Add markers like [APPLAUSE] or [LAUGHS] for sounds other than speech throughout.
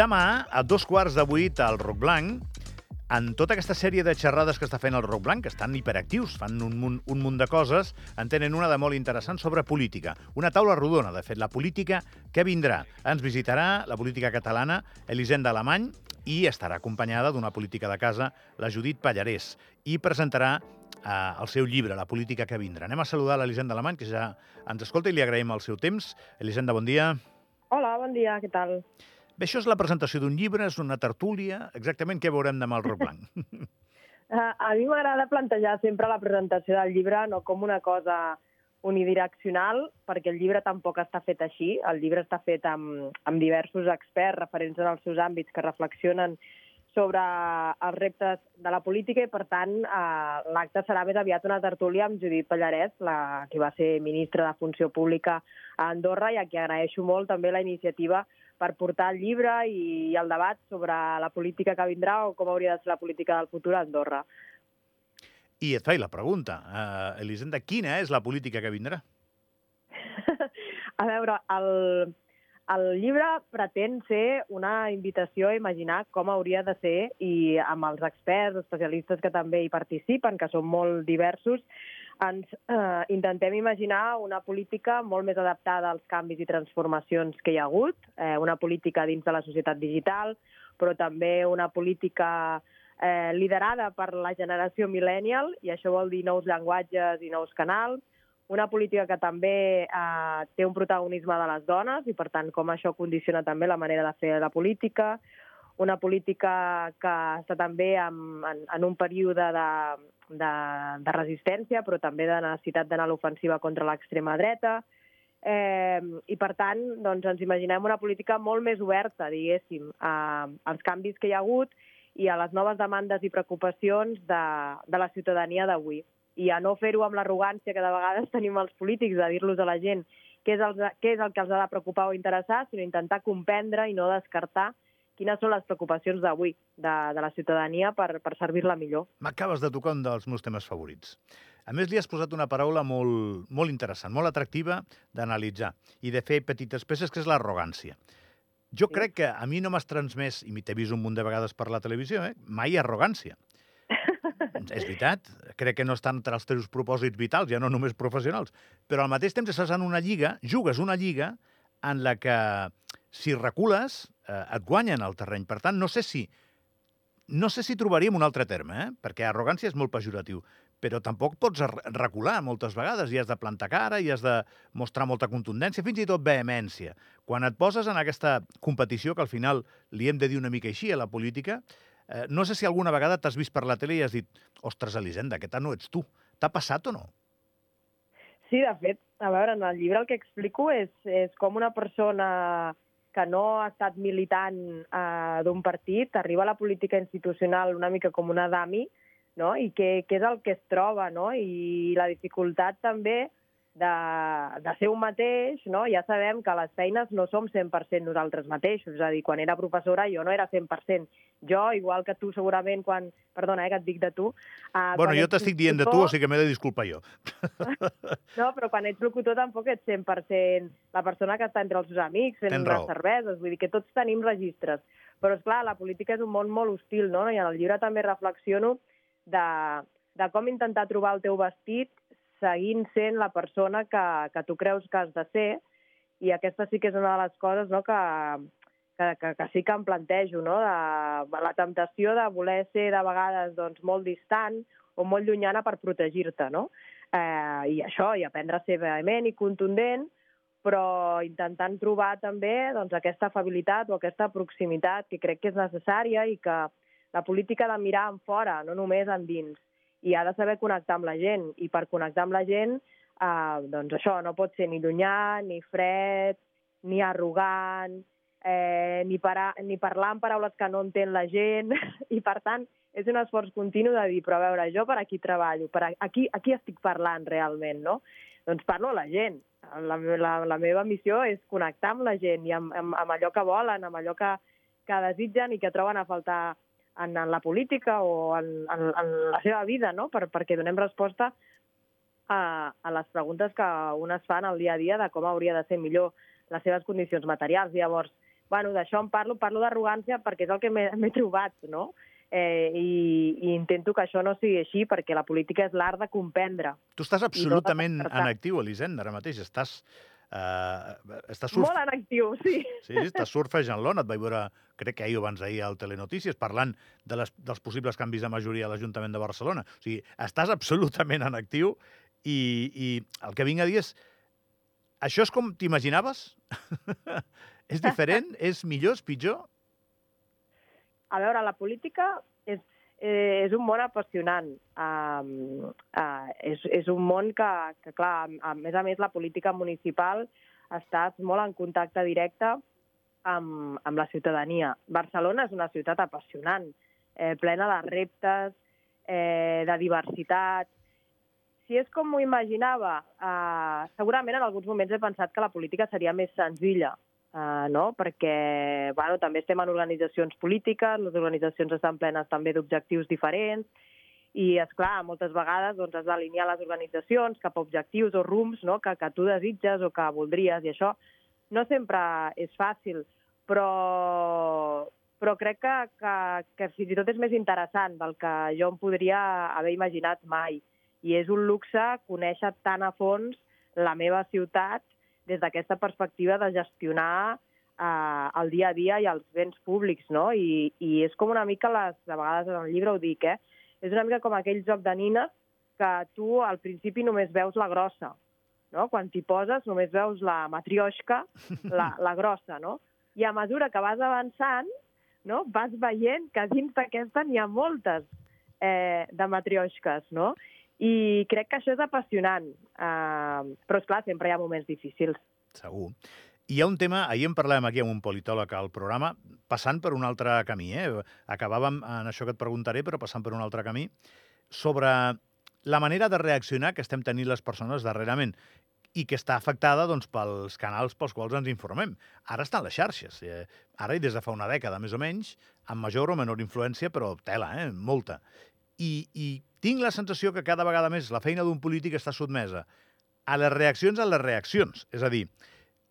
Demà, a dos quarts de vuit, al Roc Blanc, en tota aquesta sèrie de xerrades que està fent el Roc Blanc, que estan hiperactius, fan un munt, un munt de coses, en tenen una de molt interessant sobre política. Una taula rodona, de fet, la política que vindrà. Ens visitarà la política catalana, Elisenda Alemany, i estarà acompanyada d'una política de casa, la Judit Pallarès, i presentarà eh, el seu llibre, La política que vindrà. Anem a saludar l'Elisenda Alemany, que ja ens escolta i li agraïm el seu temps. Elisenda, bon dia. Hola, bon dia, què tal? Bé, això és la presentació d'un llibre, és una tertúlia. Exactament què veurem demà al Roc [LAUGHS] Blanc? uh, a mi m'agrada plantejar sempre la presentació del llibre no com una cosa unidireccional, perquè el llibre tampoc està fet així. El llibre està fet amb, amb diversos experts referents en els seus àmbits que reflexionen sobre els reptes de la política i, per tant, eh, l'acte serà més aviat una tertúlia amb Judit Pallarès, la, que va ser ministra de Funció Pública a Andorra i a qui agraeixo molt també la iniciativa per portar el llibre i el debat sobre la política que vindrà o com hauria de ser la política del futur a Andorra. I et faig la pregunta, uh, Elisenda, quina és la política que vindrà? [LAUGHS] a veure, el, el llibre pretén ser una invitació a imaginar com hauria de ser i amb els experts, especialistes que també hi participen, que són molt diversos, ens eh, intentem imaginar una política molt més adaptada als canvis i transformacions que hi ha hagut, eh, una política dins de la societat digital, però també una política eh, liderada per la generació millennial, i això vol dir nous llenguatges i nous canals, una política que també eh, té un protagonisme de les dones i, per tant, com això condiciona també la manera de fer la política, una política que està també en, en, en un període de, de, de resistència, però també de necessitat d'anar a l'ofensiva contra l'extrema dreta. Eh, I, per tant, doncs, ens imaginem una política molt més oberta, diguéssim, a, als canvis que hi ha hagut i a les noves demandes i preocupacions de, de la ciutadania d'avui. I a no fer-ho amb l'arrogància que de vegades [LAUGHS] tenim els polítics de dir-los a la gent què és, el, què és el que els ha de preocupar o interessar, sinó intentar comprendre i no descartar quines són les preocupacions d'avui de, de la ciutadania per, per servir-la millor. M'acabes de tocar un dels meus temes favorits. A més, li has posat una paraula molt, molt interessant, molt atractiva d'analitzar i de fer petites peces, que és l'arrogància. Jo sí. crec que a mi no m'has transmès, i t'he vist un munt de vegades per la televisió, eh, mai arrogància. És veritat, crec que no està entre els teus propòsits vitals, ja no només professionals, però al mateix temps estàs en una lliga, jugues una lliga en la que si recules eh, et guanyen el terreny. Per tant, no sé si no sé si trobaríem un altre terme, eh? perquè arrogància és molt pejoratiu, però tampoc pots recular moltes vegades i has de plantar cara i has de mostrar molta contundència, fins i tot vehemència. Quan et poses en aquesta competició, que al final li hem de dir una mica així a la política, no sé si alguna vegada t'has vist per la tele i has dit ostres, Elisenda, aquesta no ets tu. T'ha passat o no? Sí, de fet, a veure, en el llibre el que explico és, és com una persona que no ha estat militant eh, d'un partit, arriba a la política institucional una mica com una dami, no? i què, què és el que es troba, no? i la dificultat també de, de ser un mateix, no? ja sabem que les feines no som 100% nosaltres mateixos, és a dir, quan era professora jo no era 100%. Jo, igual que tu segurament quan... Perdona, eh, que et dic de tu. Uh, bueno, jo t'estic dient de tu, o sigui que m'he de disculpar jo. [LAUGHS] no, però quan ets locutor tampoc ets 100% la persona que està entre els seus amics fent unes cerveses, vull dir que tots tenim registres. Però, és clar la política és un món molt hostil, no? I en el llibre també reflexiono de, de com intentar trobar el teu vestit seguint sent la persona que, que tu creus que has de ser, i aquesta sí que és una de les coses no, que, que, que, que sí que em plantejo, no? de, la temptació de voler ser de vegades doncs, molt distant o molt llunyana per protegir-te, no? Eh, I això, i aprendre a ser vehement i contundent, però intentant trobar també doncs, aquesta afabilitat o aquesta proximitat que crec que és necessària i que la política de mirar en fora, no només en dins i ha de saber connectar amb la gent. I per connectar amb la gent, eh, doncs això, no pot ser ni llunyà, ni fred, ni arrogant, eh, ni, para, ni parlar en paraules que no entén la gent. [LAUGHS] I, per tant, és un esforç continu de dir, però a veure, jo per aquí treballo, per aquí, aquí estic parlant realment, no? Doncs parlo a la gent. La, la, la meva missió és connectar amb la gent i amb, amb, amb allò que volen, amb allò que, que desitgen i que troben a faltar en, en la política o en, en, en la seva vida, no? per, perquè donem resposta a, a les preguntes que un es fan al dia a dia de com hauria de ser millor les seves condicions materials. Llavors, bueno, d'això em parlo, parlo d'arrogància perquè és el que m'he trobat, no? Eh, i, i intento que això no sigui així perquè la política és l'art de comprendre. Tu estàs absolutament no en actiu, Elisenda, ara mateix. Estàs Uh, està surf... Molt en actiu, sí. Sí, està surfejant l'ona. Et vaig veure, crec que ahir o abans d'ahir al Telenotícies, parlant de les, dels possibles canvis de majoria a l'Ajuntament de Barcelona. O sigui, estàs absolutament en actiu i, i el que vinc a dir és... Això és com t'imaginaves? [LAUGHS] és diferent? [LAUGHS] és millor? És pitjor? A veure, la política eh, és un món apassionant. Uh, uh, és, és un món que, que, clar, a més a més, la política municipal estàs molt en contacte directe amb, amb la ciutadania. Barcelona és una ciutat apassionant, eh, plena de reptes, eh, de diversitat. Si és com m'ho imaginava, eh, segurament en alguns moments he pensat que la política seria més senzilla, Uh, no? perquè bueno, també estem en organitzacions polítiques, les organitzacions estan plenes també d'objectius diferents, i, és clar moltes vegades doncs, has d'alinear les organitzacions cap a objectius o rums no? que, que tu desitges o que voldries, i això no sempre és fàcil, però, però crec que, que, que fins i tot és més interessant del que jo em podria haver imaginat mai. I és un luxe conèixer tan a fons la meva ciutat des d'aquesta perspectiva de gestionar eh, el dia a dia i els béns públics, no? I, i és com una mica, les, de vegades en el llibre ho dic, eh? és una mica com aquell joc de nines que tu al principi només veus la grossa, no? Quan t'hi poses només veus la matrioshka, la, [LAUGHS] la grossa, no? I a mesura que vas avançant, no? vas veient que dins d'aquesta n'hi ha moltes eh, de matrioshkes, no? I crec que això és apassionant. Uh, però, és clar sempre hi ha moments difícils. Segur. Hi ha un tema, ahir en parlàvem aquí amb un politòleg al programa, passant per un altre camí, eh? Acabàvem en això que et preguntaré, però passant per un altre camí, sobre la manera de reaccionar que estem tenint les persones darrerament i que està afectada doncs, pels canals pels quals ens informem. Ara estan les xarxes. Eh? Ara i des de fa una dècada, més o menys, amb major o menor influència, però tela, eh? molta. I, I tinc la sensació que cada vegada més la feina d'un polític està sotmesa a les reaccions a les reaccions. És a dir,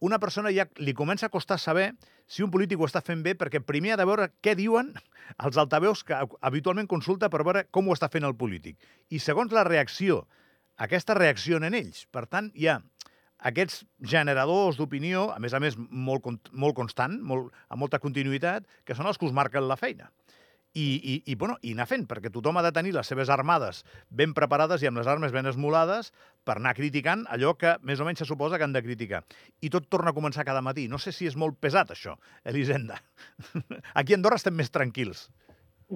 una persona ja li comença a costar saber si un polític ho està fent bé perquè primer ha de veure què diuen els altaveus que habitualment consulta per veure com ho està fent el polític. I segons la reacció, aquesta reacció en ells. Per tant, hi ha aquests generadors d'opinió, a més a més molt, molt constant, molt, amb molta continuïtat, que són els que us marquen la feina i, i, i, bueno, i anar fent, perquè tothom ha de tenir les seves armades ben preparades i amb les armes ben esmolades per anar criticant allò que més o menys se suposa que han de criticar. I tot torna a començar cada matí. No sé si és molt pesat, això, Elisenda. [LAUGHS] Aquí a Andorra estem més tranquils.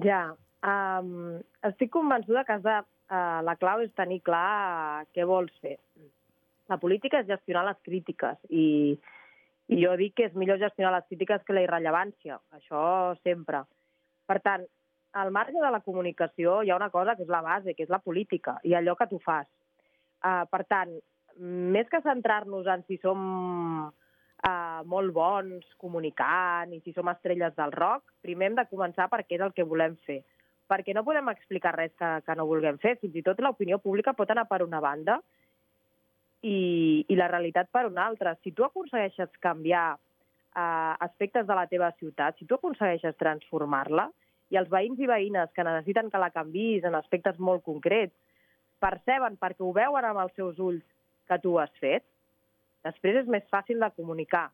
Ja. Um, estic convençuda que de, uh, la clau és tenir clar què vols fer. La política és gestionar les crítiques i, i jo dic que és millor gestionar les crítiques que la irrellevància. Això sempre per tant, al marge de la comunicació hi ha una cosa que és la base, que és la política, i allò que tu fas. Uh, per tant, més que centrar-nos en si som uh, molt bons comunicant i si som estrelles del rock, primer hem de començar per què és el que volem fer. Perquè no podem explicar res que, que no vulguem fer. Fins i tot l'opinió pública pot anar per una banda i, i la realitat per una altra. Si tu aconsegueixes canviar uh, aspectes de la teva ciutat, si tu aconsegueixes transformar-la, i els veïns i veïnes que necessiten que la canvis en aspectes molt concrets perceben perquè ho veuen amb els seus ulls que tu has fet, després és més fàcil de comunicar.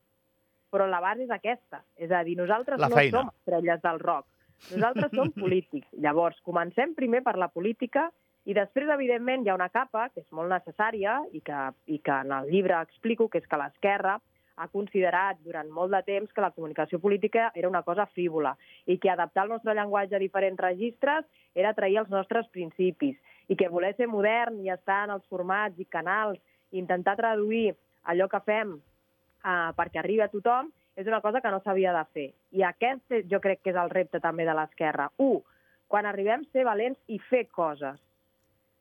Però la base és aquesta. És a dir, nosaltres la no feina. som estrelles del rock. Nosaltres som [LAUGHS] polítics. Llavors, comencem primer per la política i després, evidentment, hi ha una capa que és molt necessària i que, i que en el llibre explico, que és que l'esquerra ha considerat durant molt de temps que la comunicació política era una cosa frívola i que adaptar el nostre llenguatge a diferents registres era trair els nostres principis i que voler ser modern i estar en els formats i canals i intentar traduir allò que fem uh, perquè arribi a tothom és una cosa que no s'havia de fer. I aquest jo crec que és el repte també de l'esquerra. Un, quan arribem ser valents i fer coses,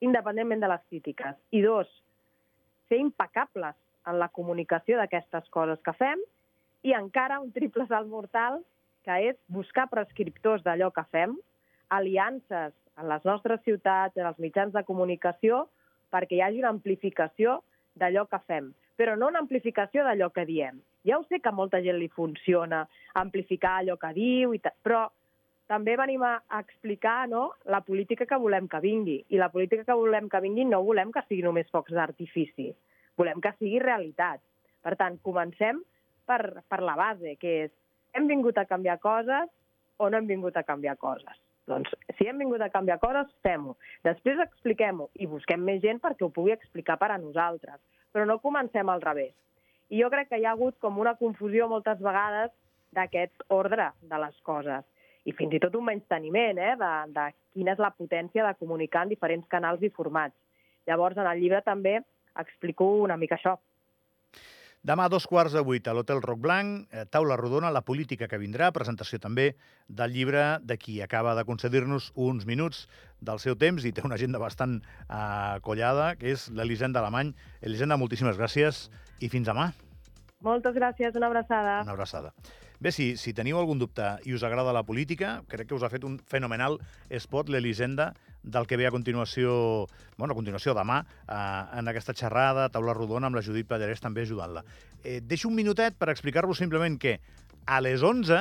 independentment de les crítiques. I dos, ser impecables en la comunicació d'aquestes coses que fem i encara un triple salt mortal que és buscar prescriptors d'allò que fem, aliances en les nostres ciutats, en els mitjans de comunicació, perquè hi hagi una amplificació d'allò que fem, però no una amplificació d'allò que diem. Ja ho sé que a molta gent li funciona amplificar allò que diu, i però també venim a, explicar no, la política que volem que vingui. I la política que volem que vingui no volem que sigui només focs d'artifici, volem que sigui realitat. Per tant, comencem per, per la base, que és hem vingut a canviar coses o no hem vingut a canviar coses. Doncs si hem vingut a canviar coses, fem-ho. Després expliquem-ho i busquem més gent perquè ho pugui explicar per a nosaltres. Però no comencem al revés. I jo crec que hi ha hagut com una confusió moltes vegades d'aquest ordre de les coses i fins i tot un menysteniment eh, de, de quina és la potència de comunicar en diferents canals i formats. Llavors, en el llibre també explico una mica això. Demà a dos quarts de vuit a l'Hotel Roc Blanc, eh, taula rodona, la política que vindrà, presentació també del llibre de qui acaba de concedir-nos uns minuts del seu temps i té una agenda bastant eh, collada, que és l'Elisenda Alemany. Elisenda, moltíssimes gràcies i fins demà. Moltes gràcies, una abraçada. Una abraçada. Bé, si, si teniu algun dubte i us agrada la política, crec que us ha fet un fenomenal spot l'Elisenda del que ve a continuació, bueno, a continuació demà, eh, en aquesta xerrada, taula rodona, amb la Judit Pallarès també ajudant-la. Eh, deixo un minutet per explicar-vos simplement que a les 11,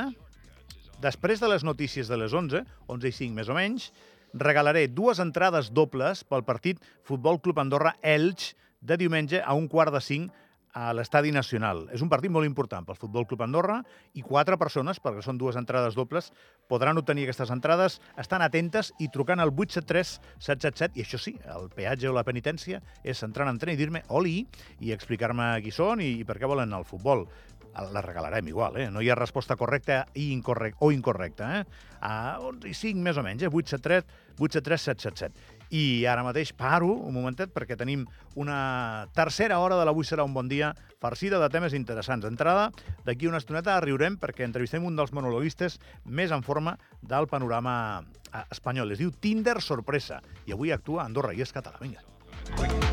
després de les notícies de les 11, 11 i 5 més o menys, regalaré dues entrades dobles pel partit Futbol Club Andorra-Elx de diumenge a un quart de cinc a l'Estadi Nacional. És un partit molt important pel Futbol Club Andorra i quatre persones, perquè són dues entrades dobles, podran obtenir aquestes entrades, estan atentes i trucant al 873 777, i això sí, el peatge o la penitència és entrar en tren i dir-me oli i explicar-me qui són i, per què volen el futbol la regalarem igual, eh? No hi ha resposta correcta i incorrecta, o incorrecta, eh? A 11 i 5, més o menys, eh? 873, 873 777. I ara mateix paro un momentet perquè tenim una tercera hora de l'Avui serà un bon dia farcida de temes interessants. Entrada, d'aquí una estoneta riurem perquè entrevistem un dels monologuistes més en forma del panorama eh, espanyol. Es diu Tinder Sorpresa i avui actua a Andorra i és català. Vinga.